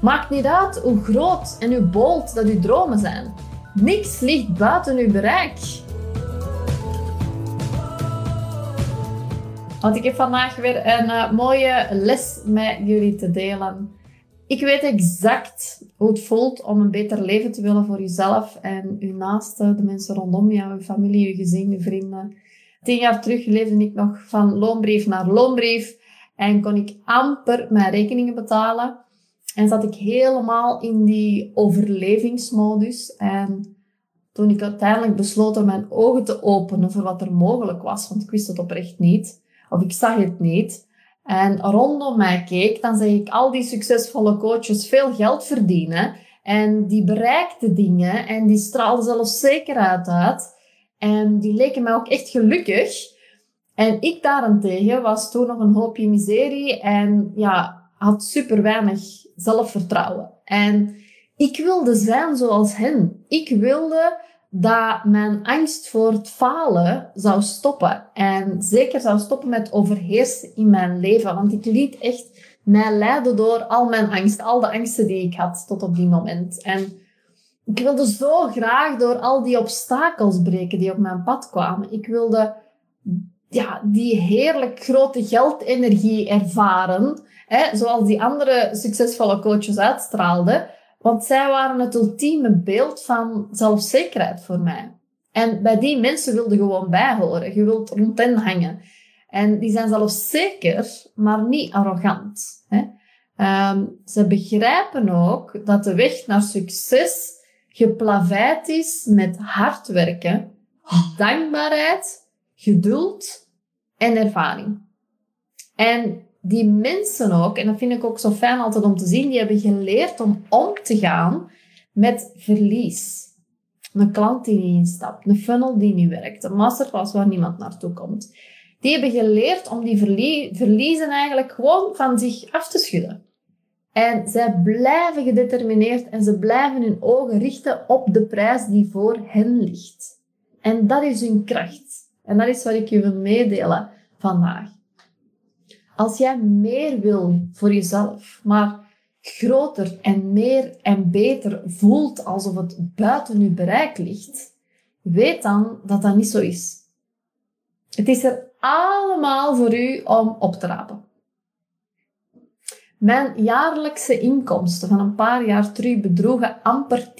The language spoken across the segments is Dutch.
Maakt niet uit hoe groot en hoe bold dat uw dromen zijn. Niks ligt buiten uw bereik. Want ik heb vandaag weer een uh, mooie les met jullie te delen. Ik weet exact hoe het voelt om een beter leven te willen voor jezelf en uw naasten, de mensen rondom jou, uw familie, uw gezin, uw vrienden. Tien jaar terug leefde ik nog van loonbrief naar loonbrief en kon ik amper mijn rekeningen betalen. En zat ik helemaal in die overlevingsmodus. En toen ik uiteindelijk besloot om mijn ogen te openen voor wat er mogelijk was, want ik wist het oprecht niet, of ik zag het niet, en rondom mij keek, dan zag ik al die succesvolle coaches veel geld verdienen. En die bereikten dingen en die straalden zelfs zekerheid uit. En die leken mij ook echt gelukkig. En ik daarentegen was toen nog een hoopje miserie en ja, had super weinig zelfvertrouwen. En ik wilde zijn zoals hen. Ik wilde dat mijn angst voor het falen zou stoppen. En zeker zou stoppen met overheersen in mijn leven. Want ik liet echt mij leiden door al mijn angst, al de angsten die ik had tot op die moment. En ik wilde zo graag door al die obstakels breken die op mijn pad kwamen. Ik wilde ja, die heerlijk grote geldenergie ervaren, hè, zoals die andere succesvolle coaches uitstraalden. Want zij waren het ultieme beeld van zelfzekerheid voor mij. En bij die mensen wilde gewoon bijhoren. Je wilt rond hen hangen. En die zijn zelfzeker, maar niet arrogant. Hè? Um, ze begrijpen ook dat de weg naar succes geplaveid is met hard werken, dankbaarheid, geduld en ervaring. En die mensen ook, en dat vind ik ook zo fijn altijd om te zien, die hebben geleerd om om te gaan met verlies. Een klant die niet instapt, een funnel die niet werkt, een masterclass waar niemand naartoe komt. Die hebben geleerd om die verliezen eigenlijk gewoon van zich af te schudden. En zij blijven gedetermineerd en ze blijven hun ogen richten op de prijs die voor hen ligt. En dat is hun kracht. En dat is wat ik je wil meedelen vandaag. Als jij meer wil voor jezelf, maar groter en meer en beter voelt alsof het buiten je bereik ligt, weet dan dat dat niet zo is. Het is er allemaal voor u om op te rapen. Mijn jaarlijkse inkomsten van een paar jaar terug bedroegen amper 10.000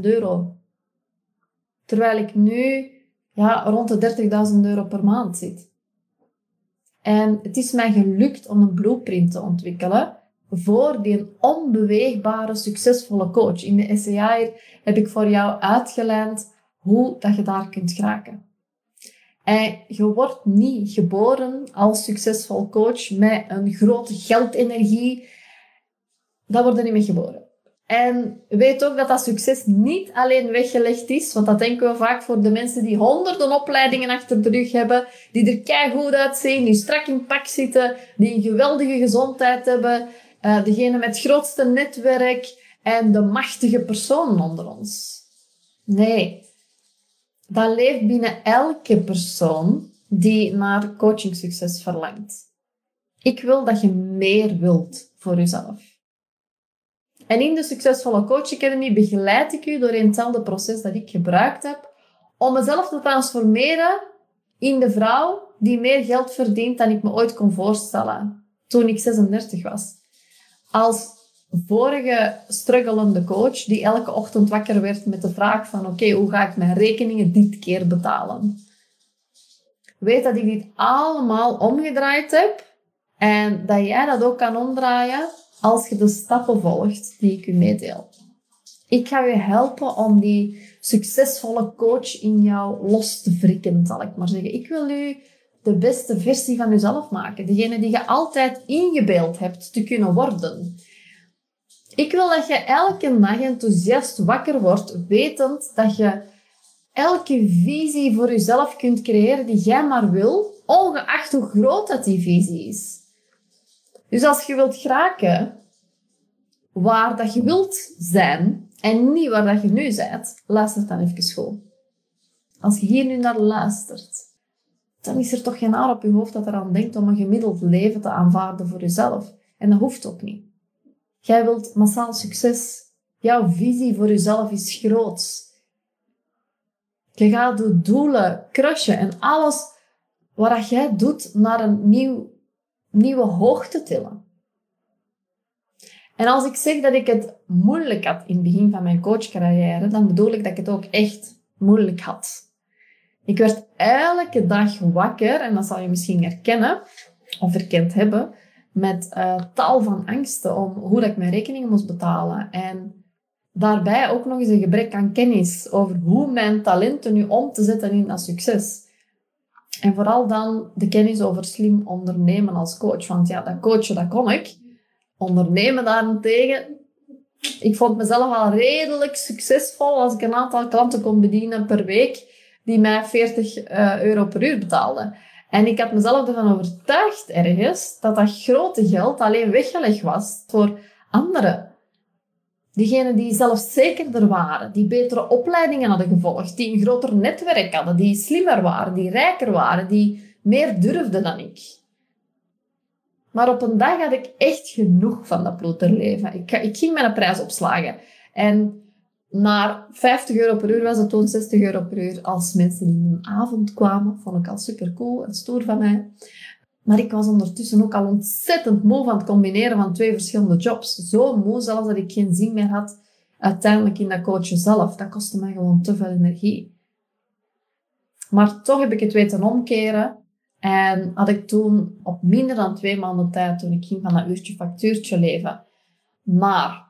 euro. Terwijl ik nu ja, rond de 30.000 euro per maand zit. En het is mij gelukt om een blueprint te ontwikkelen voor die onbeweegbare, succesvolle coach. In de SCI heb ik voor jou uitgelijnd hoe dat je daar kunt geraken. En je wordt niet geboren als succesvol coach met een grote geldenergie. Wordt er niet mee geboren. En weet ook dat dat succes niet alleen weggelegd is, want dat denken we vaak voor de mensen die honderden opleidingen achter de rug hebben, die er keigoed uitzien, die strak in pak zitten, die een geweldige gezondheid hebben, uh, degene met het grootste netwerk en de machtige personen onder ons. Nee, dat leeft binnen elke persoon die naar coachingsucces verlangt. Ik wil dat je meer wilt voor jezelf. En in de Succesvolle Coach Academy begeleid ik u door hetzelfde proces dat ik gebruikt heb om mezelf te transformeren in de vrouw die meer geld verdient dan ik me ooit kon voorstellen toen ik 36 was. Als vorige struggelende coach die elke ochtend wakker werd met de vraag van oké, hoe ga ik mijn rekeningen dit keer betalen? Weet dat ik dit allemaal omgedraaid heb en dat jij dat ook kan omdraaien als je de stappen volgt die ik u meedeel. Ik ga je helpen om die succesvolle coach in jou los te wrikken, zal ik maar zeggen. Ik wil u de beste versie van jezelf maken. Degene die je altijd ingebeeld hebt te kunnen worden. Ik wil dat je elke dag enthousiast wakker wordt, wetend dat je elke visie voor jezelf kunt creëren die jij maar wil, ongeacht hoe groot dat die visie is. Dus als je wilt geraken waar dat je wilt zijn en niet waar dat je nu bent, luister dan even goed. Als je hier nu naar luistert, dan is er toch geen haar op je hoofd dat eraan denkt om een gemiddeld leven te aanvaarden voor jezelf. En dat hoeft ook niet. Jij wilt massaal succes. Jouw visie voor jezelf is groot. Je gaat de doelen crushen en alles wat jij doet naar een nieuw, nieuwe hoogte tillen. En als ik zeg dat ik het moeilijk had in het begin van mijn coachcarrière, dan bedoel ik dat ik het ook echt moeilijk had. Ik werd elke dag wakker, en dat zal je misschien herkennen, of herkend hebben, met uh, tal van angsten om hoe dat ik mijn rekeningen moest betalen. En daarbij ook nog eens een gebrek aan kennis over hoe mijn talenten nu om te zetten in dat succes. En vooral dan de kennis over slim ondernemen als coach. Want ja, dat coachen, dat kon ik. Ondernemen daarentegen, ik vond mezelf al redelijk succesvol als ik een aantal klanten kon bedienen per week die mij 40 uh, euro per uur betaalden. En ik had mezelf ervan overtuigd ergens dat dat grote geld alleen weggelegd was voor anderen. Diegenen die zelfzekerder waren, die betere opleidingen hadden gevolgd, die een groter netwerk hadden, die slimmer waren, die rijker waren, die meer durfden dan ik. Maar op een dag had ik echt genoeg van dat ploeterleven. Ik, ik ging mijn prijs opslagen. En naar 50 euro per uur was het toen 60 euro per uur als mensen in een avond kwamen. Vond ik al super cool en stoer van mij. Maar ik was ondertussen ook al ontzettend moe van het combineren van twee verschillende jobs. Zo moe zelfs dat ik geen zin meer had uiteindelijk in dat coachen zelf. Dat kostte mij gewoon te veel energie. Maar toch heb ik het weten omkeren. En had ik toen op minder dan twee maanden tijd, toen ik ging van dat uurtje factuurtje leven, maar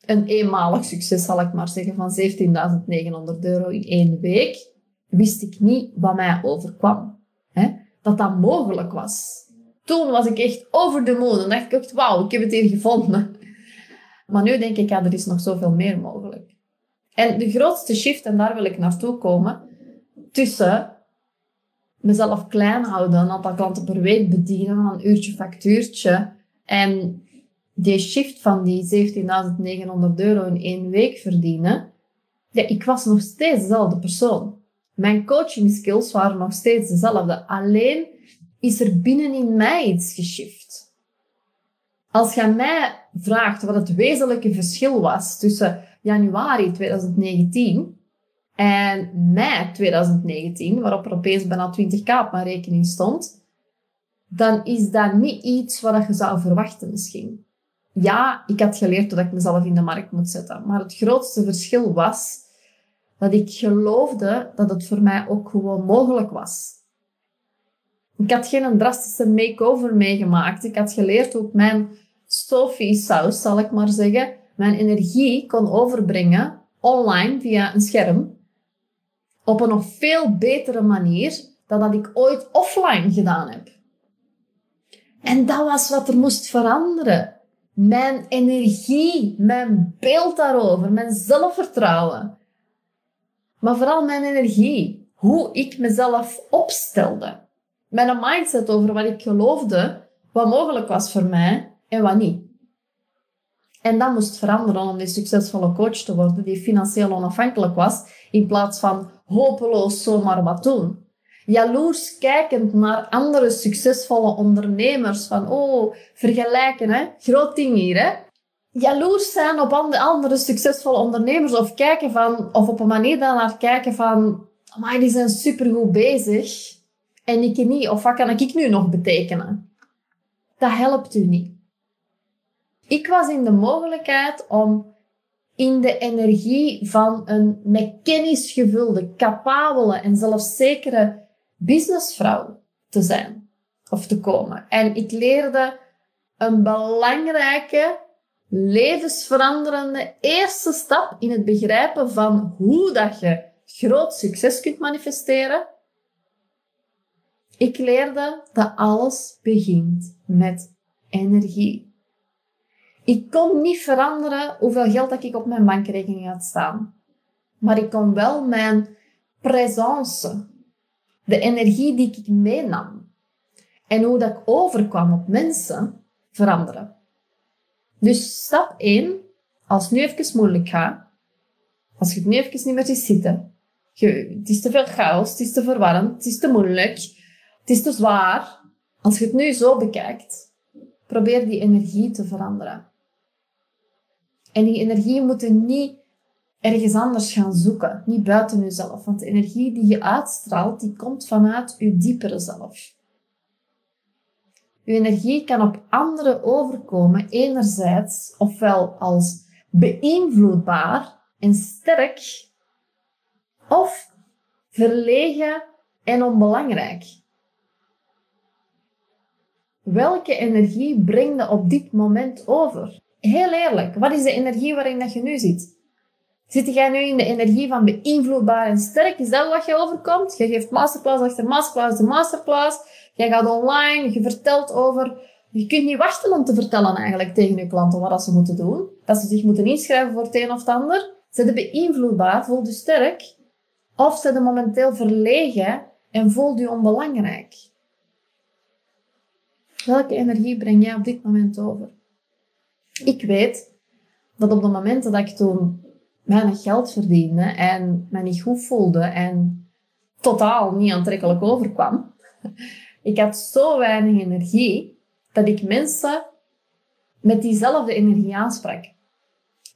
een eenmalig succes, zal ik maar zeggen, van 17.900 euro in één week, wist ik niet wat mij overkwam. Dat dat mogelijk was. Toen was ik echt over de moon. Dan dacht ik echt, wauw, ik heb het hier gevonden. Maar nu denk ik, ja, er is nog zoveel meer mogelijk. En de grootste shift, en daar wil ik naartoe komen, tussen mezelf klein houden, een aantal klanten per week bedienen, een uurtje factuurtje, en die shift van die 17.900 euro in één week verdienen, ja, ik was nog steeds dezelfde persoon. Mijn coaching skills waren nog steeds dezelfde. Alleen is er binnenin mij iets geshift. Als je mij vraagt wat het wezenlijke verschil was tussen januari 2019 en mei 2019, waarop er opeens bijna 20k op mijn rekening stond, dan is dat niet iets wat je zou verwachten misschien ja, ik had geleerd dat ik mezelf in de markt moet zetten. Maar het grootste verschil was dat ik geloofde dat het voor mij ook gewoon mogelijk was. Ik had geen drastische make-over meegemaakt. Ik had geleerd hoe ik mijn Sophie-saus, zal ik maar zeggen, mijn energie kon overbrengen online via een scherm op een nog veel betere manier dan dat ik ooit offline gedaan heb. En dat was wat er moest veranderen mijn energie, mijn beeld daarover, mijn zelfvertrouwen. Maar vooral mijn energie, hoe ik mezelf opstelde. Mijn mindset over wat ik geloofde, wat mogelijk was voor mij en wat niet. En dat moest veranderen om die succesvolle coach te worden die financieel onafhankelijk was, in plaats van hopeloos zomaar wat doen jaloers kijkend naar andere succesvolle ondernemers. Van, oh, vergelijken, hè. Groot ding hier, hè. Jaloers zijn op andere succesvolle ondernemers of kijken van, of op een manier naar kijken van, maar die zijn supergoed bezig en ik niet. Of wat kan ik nu nog betekenen? Dat helpt u niet. Ik was in de mogelijkheid om in de energie van een met kennis gevulde, capabele en zelfzekere businessvrouw te zijn of te komen. En ik leerde een belangrijke, levensveranderende eerste stap in het begrijpen van hoe dat je groot succes kunt manifesteren. Ik leerde dat alles begint met energie. Ik kon niet veranderen hoeveel geld dat ik op mijn bankrekening had staan. Maar ik kon wel mijn presence, de energie die ik meenam en hoe dat ik overkwam op mensen veranderen. Dus stap 1, als het nu even moeilijk gaat, als je het nu even niet meer ziet zitten, je, het is te veel chaos, het is te verwarrend, het is te moeilijk, het is te zwaar. Als je het nu zo bekijkt, probeer die energie te veranderen. En die energie moet niet ergens anders gaan zoeken, niet buiten jezelf. Want de energie die je uitstraalt, die komt vanuit je diepere zelf. Je energie kan op anderen overkomen, enerzijds ofwel als beïnvloedbaar en sterk, of verlegen en onbelangrijk. Welke energie breng je op dit moment over? Heel eerlijk, wat is de energie waarin dat je nu zit? Zit jij nu in de energie van beïnvloedbaar en sterk? Is dat wat je overkomt? Je geeft masterclass achter masterclass de masterclass. Jij gaat online, je vertelt over... Je kunt niet wachten om te vertellen eigenlijk tegen je klanten wat ze moeten doen. Dat ze zich moeten inschrijven voor het een of het ander. Zijn ze beïnvloedbaar, voelt je sterk? Of zijn ze momenteel verlegen en voelt je onbelangrijk? Welke energie breng jij op dit moment over? Ik weet dat op de momenten dat ik toen weinig geld verdiende en me niet goed voelde en totaal niet aantrekkelijk overkwam, ik had zo weinig energie dat ik mensen met diezelfde energie aansprak.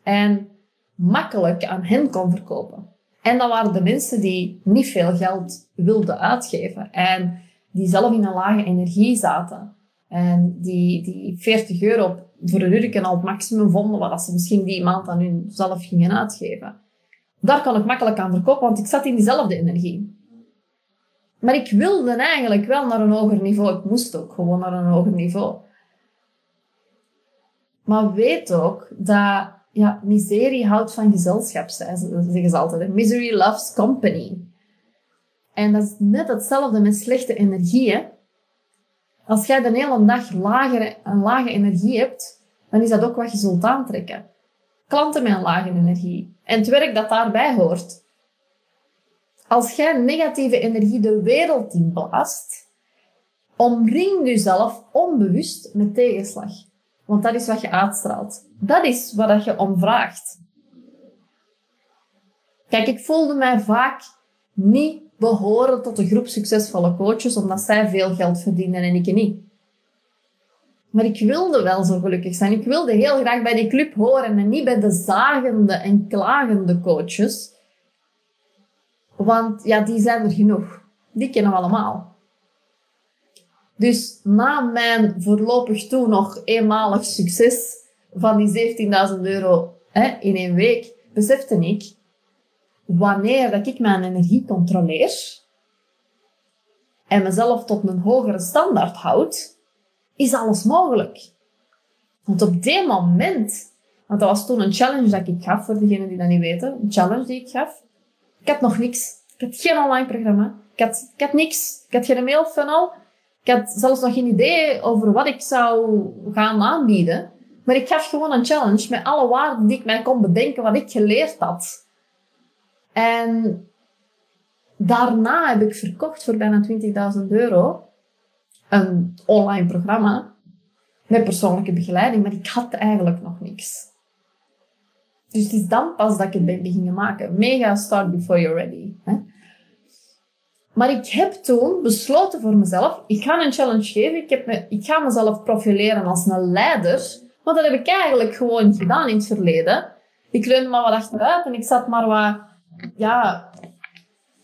En makkelijk aan hen kon verkopen. En dat waren de mensen die niet veel geld wilden uitgeven en die zelf in een lage energie zaten. En die, die 40 euro voor een uur al het maximum vonden wat ze misschien die maand aan hun zelf gingen uitgeven. Daar kan ik makkelijk aan verkopen, want ik zat in diezelfde energie. Maar ik wilde eigenlijk wel naar een hoger niveau. Ik moest ook gewoon naar een hoger niveau. Maar weet ook dat ja, miserie houdt van gezelschap, zeggen ze altijd. Misery loves company. En dat is net hetzelfde met slechte energieën. Als jij de hele dag lagere, een lage energie hebt, dan is dat ook wat je zult aantrekken. Klanten met een lage energie. En het werk dat daarbij hoort. Als jij negatieve energie de wereld inblaast, omring jezelf onbewust met tegenslag. Want dat is wat je uitstraalt. Dat is wat je om vraagt. Kijk, ik voelde mij vaak niet behoren tot de groep succesvolle coaches, omdat zij veel geld verdienen en ik niet. Maar ik wilde wel zo gelukkig zijn. Ik wilde heel graag bij die club horen en niet bij de zagende en klagende coaches. Want ja, die zijn er genoeg. Die kennen we allemaal. Dus na mijn voorlopig toen nog eenmalig succes van die 17.000 euro hè, in één week, besefte ik, wanneer dat ik mijn energie controleer en mezelf tot een hogere standaard houd, is alles mogelijk. Want op dit moment, want dat was toen een challenge dat ik gaf, voor degenen die dat niet weten, een challenge die ik gaf. Ik had nog niks. Ik had geen online programma. Ik had, ik had niks. Ik had geen mailfunnel. Ik had zelfs nog geen idee over wat ik zou gaan aanbieden. Maar ik gaf gewoon een challenge met alle waarden die ik mij kon bedenken, wat ik geleerd had. En daarna heb ik verkocht voor bijna 20.000 euro een online programma met persoonlijke begeleiding, maar ik had eigenlijk nog niks. Dus het is dan pas dat ik het ben beginnen maken. Mega start before you're ready. Hè? Maar ik heb toen besloten voor mezelf, ik ga een challenge geven. Ik, heb me, ik ga mezelf profileren als een leider. Want dat heb ik eigenlijk gewoon gedaan in het verleden. Ik leunde maar wat achteruit en ik zat maar wat ja,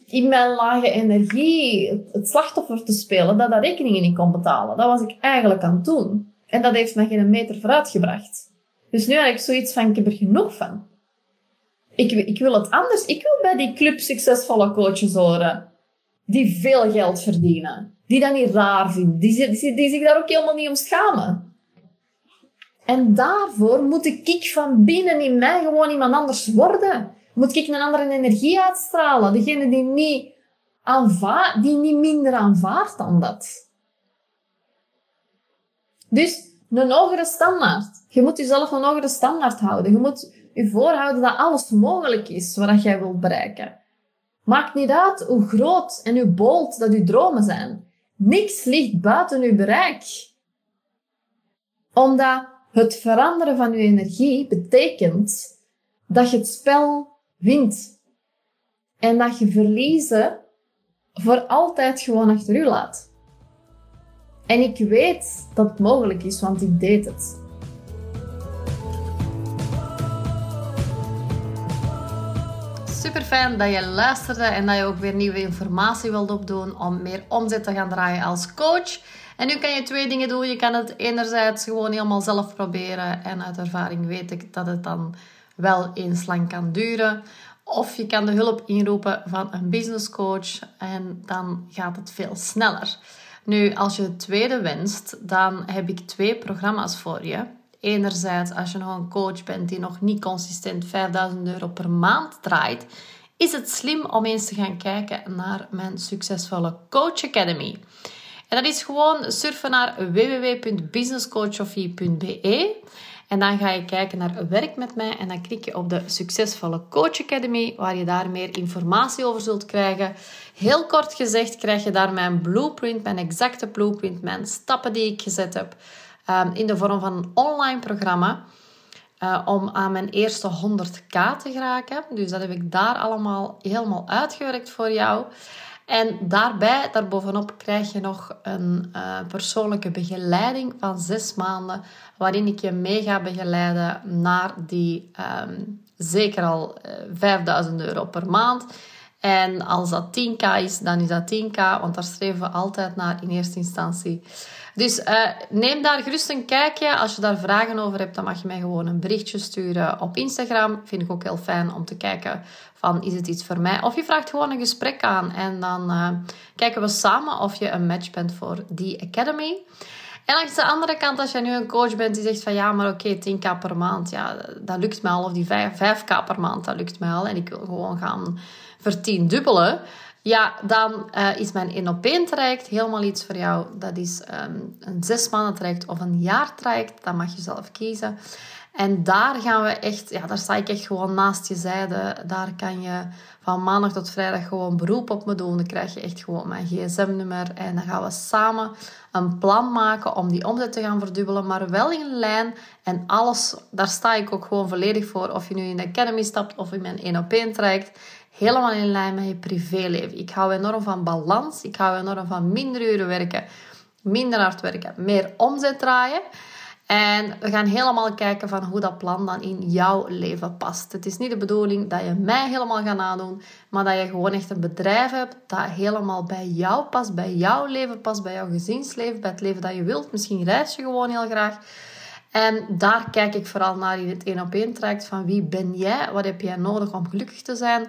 in mijn lage energie het slachtoffer te spelen dat dat rekeningen niet kon betalen. Dat was ik eigenlijk aan het doen. En dat heeft me geen meter vooruit gebracht. Dus nu heb ik zoiets van, ik heb er genoeg van. Ik, ik wil het anders. Ik wil bij die club succesvolle coaches horen. Die veel geld verdienen. Die dat niet raar vinden. Die, die, die zich daar ook helemaal niet om schamen. En daarvoor moet ik van binnen in mij gewoon iemand anders worden. Moet ik een andere energie uitstralen? Degene die niet, aanvaard, die niet minder aanvaardt dan dat. Dus een hogere standaard. Je moet jezelf een hogere standaard houden. Je moet je voorhouden dat alles mogelijk is wat jij wilt bereiken. Maakt niet uit hoe groot en hoe bold dat je dromen zijn. Niks ligt buiten je bereik. Omdat het veranderen van je energie betekent dat je het spel wint. En dat je verliezen voor altijd gewoon achter u laat. En ik weet dat het mogelijk is, want ik deed het. super fijn dat je luisterde en dat je ook weer nieuwe informatie wilt opdoen om meer omzet te gaan draaien als coach. En nu kan je twee dingen doen. Je kan het enerzijds gewoon helemaal zelf proberen en uit ervaring weet ik dat het dan wel eens lang kan duren. Of je kan de hulp inroepen van een business coach en dan gaat het veel sneller. Nu, als je het tweede wenst, dan heb ik twee programma's voor je. Enerzijds, als je nog een coach bent die nog niet consistent 5000 euro per maand draait, is het slim om eens te gaan kijken naar mijn succesvolle Coach Academy. En dat is gewoon surfen naar www.businesscoachofie.be en dan ga je kijken naar werk met mij en dan klik je op de Succesvolle Coach Academy, waar je daar meer informatie over zult krijgen. Heel kort gezegd krijg je daar mijn blueprint, mijn exacte blueprint, mijn stappen die ik gezet heb ehm, in de vorm van een online programma. Uh, om aan mijn eerste 100k te geraken. Dus dat heb ik daar allemaal helemaal uitgewerkt voor jou. En daarbij, daarbovenop, krijg je nog een uh, persoonlijke begeleiding van zes maanden, waarin ik je mee ga begeleiden naar die um, zeker al uh, eh, 5000 euro per maand. En als dat 10k is, dan is dat 10k, want daar streven we altijd naar in eerste instantie. Dus uh, neem daar gerust een kijkje. Als je daar vragen over hebt, dan mag je mij gewoon een berichtje sturen op Instagram. Vind ik ook heel fijn om te kijken van is het iets voor mij? Of je vraagt gewoon een gesprek aan en dan uh, kijken we samen of je een match bent voor die academy. En langs de andere kant, als jij nu een coach bent die zegt van ja, maar oké, 10k per maand, ja, dat lukt mij al. Of die 5, k per maand, dat lukt mij al. En ik wil gewoon gaan vertiendubbelen. Ja, dan uh, is mijn 1 op 1 traject helemaal iets voor jou. Dat is um, een zes maanden traject of een jaar traject. Dat mag je zelf kiezen. En daar gaan we echt, ja, daar sta ik echt gewoon naast je zijde. Daar kan je van maandag tot vrijdag gewoon beroep op me doen. Dan krijg je echt gewoon mijn gsm-nummer. En dan gaan we samen een plan maken om die omzet te gaan verdubbelen. Maar wel in lijn. En alles, daar sta ik ook gewoon volledig voor. Of je nu in de Academy stapt of in mijn 1 op 1 traject helemaal in lijn met je privéleven. Ik hou enorm van balans. Ik hou enorm van minder uren werken, minder hard werken, meer omzet draaien. En we gaan helemaal kijken van hoe dat plan dan in jouw leven past. Het is niet de bedoeling dat je mij helemaal gaat nadoen, maar dat je gewoon echt een bedrijf hebt dat helemaal bij jou past, bij jouw leven past, bij jouw gezinsleven, bij het leven dat je wilt. Misschien reis je gewoon heel graag. En daar kijk ik vooral naar in het één op één traject van wie ben jij, wat heb jij nodig om gelukkig te zijn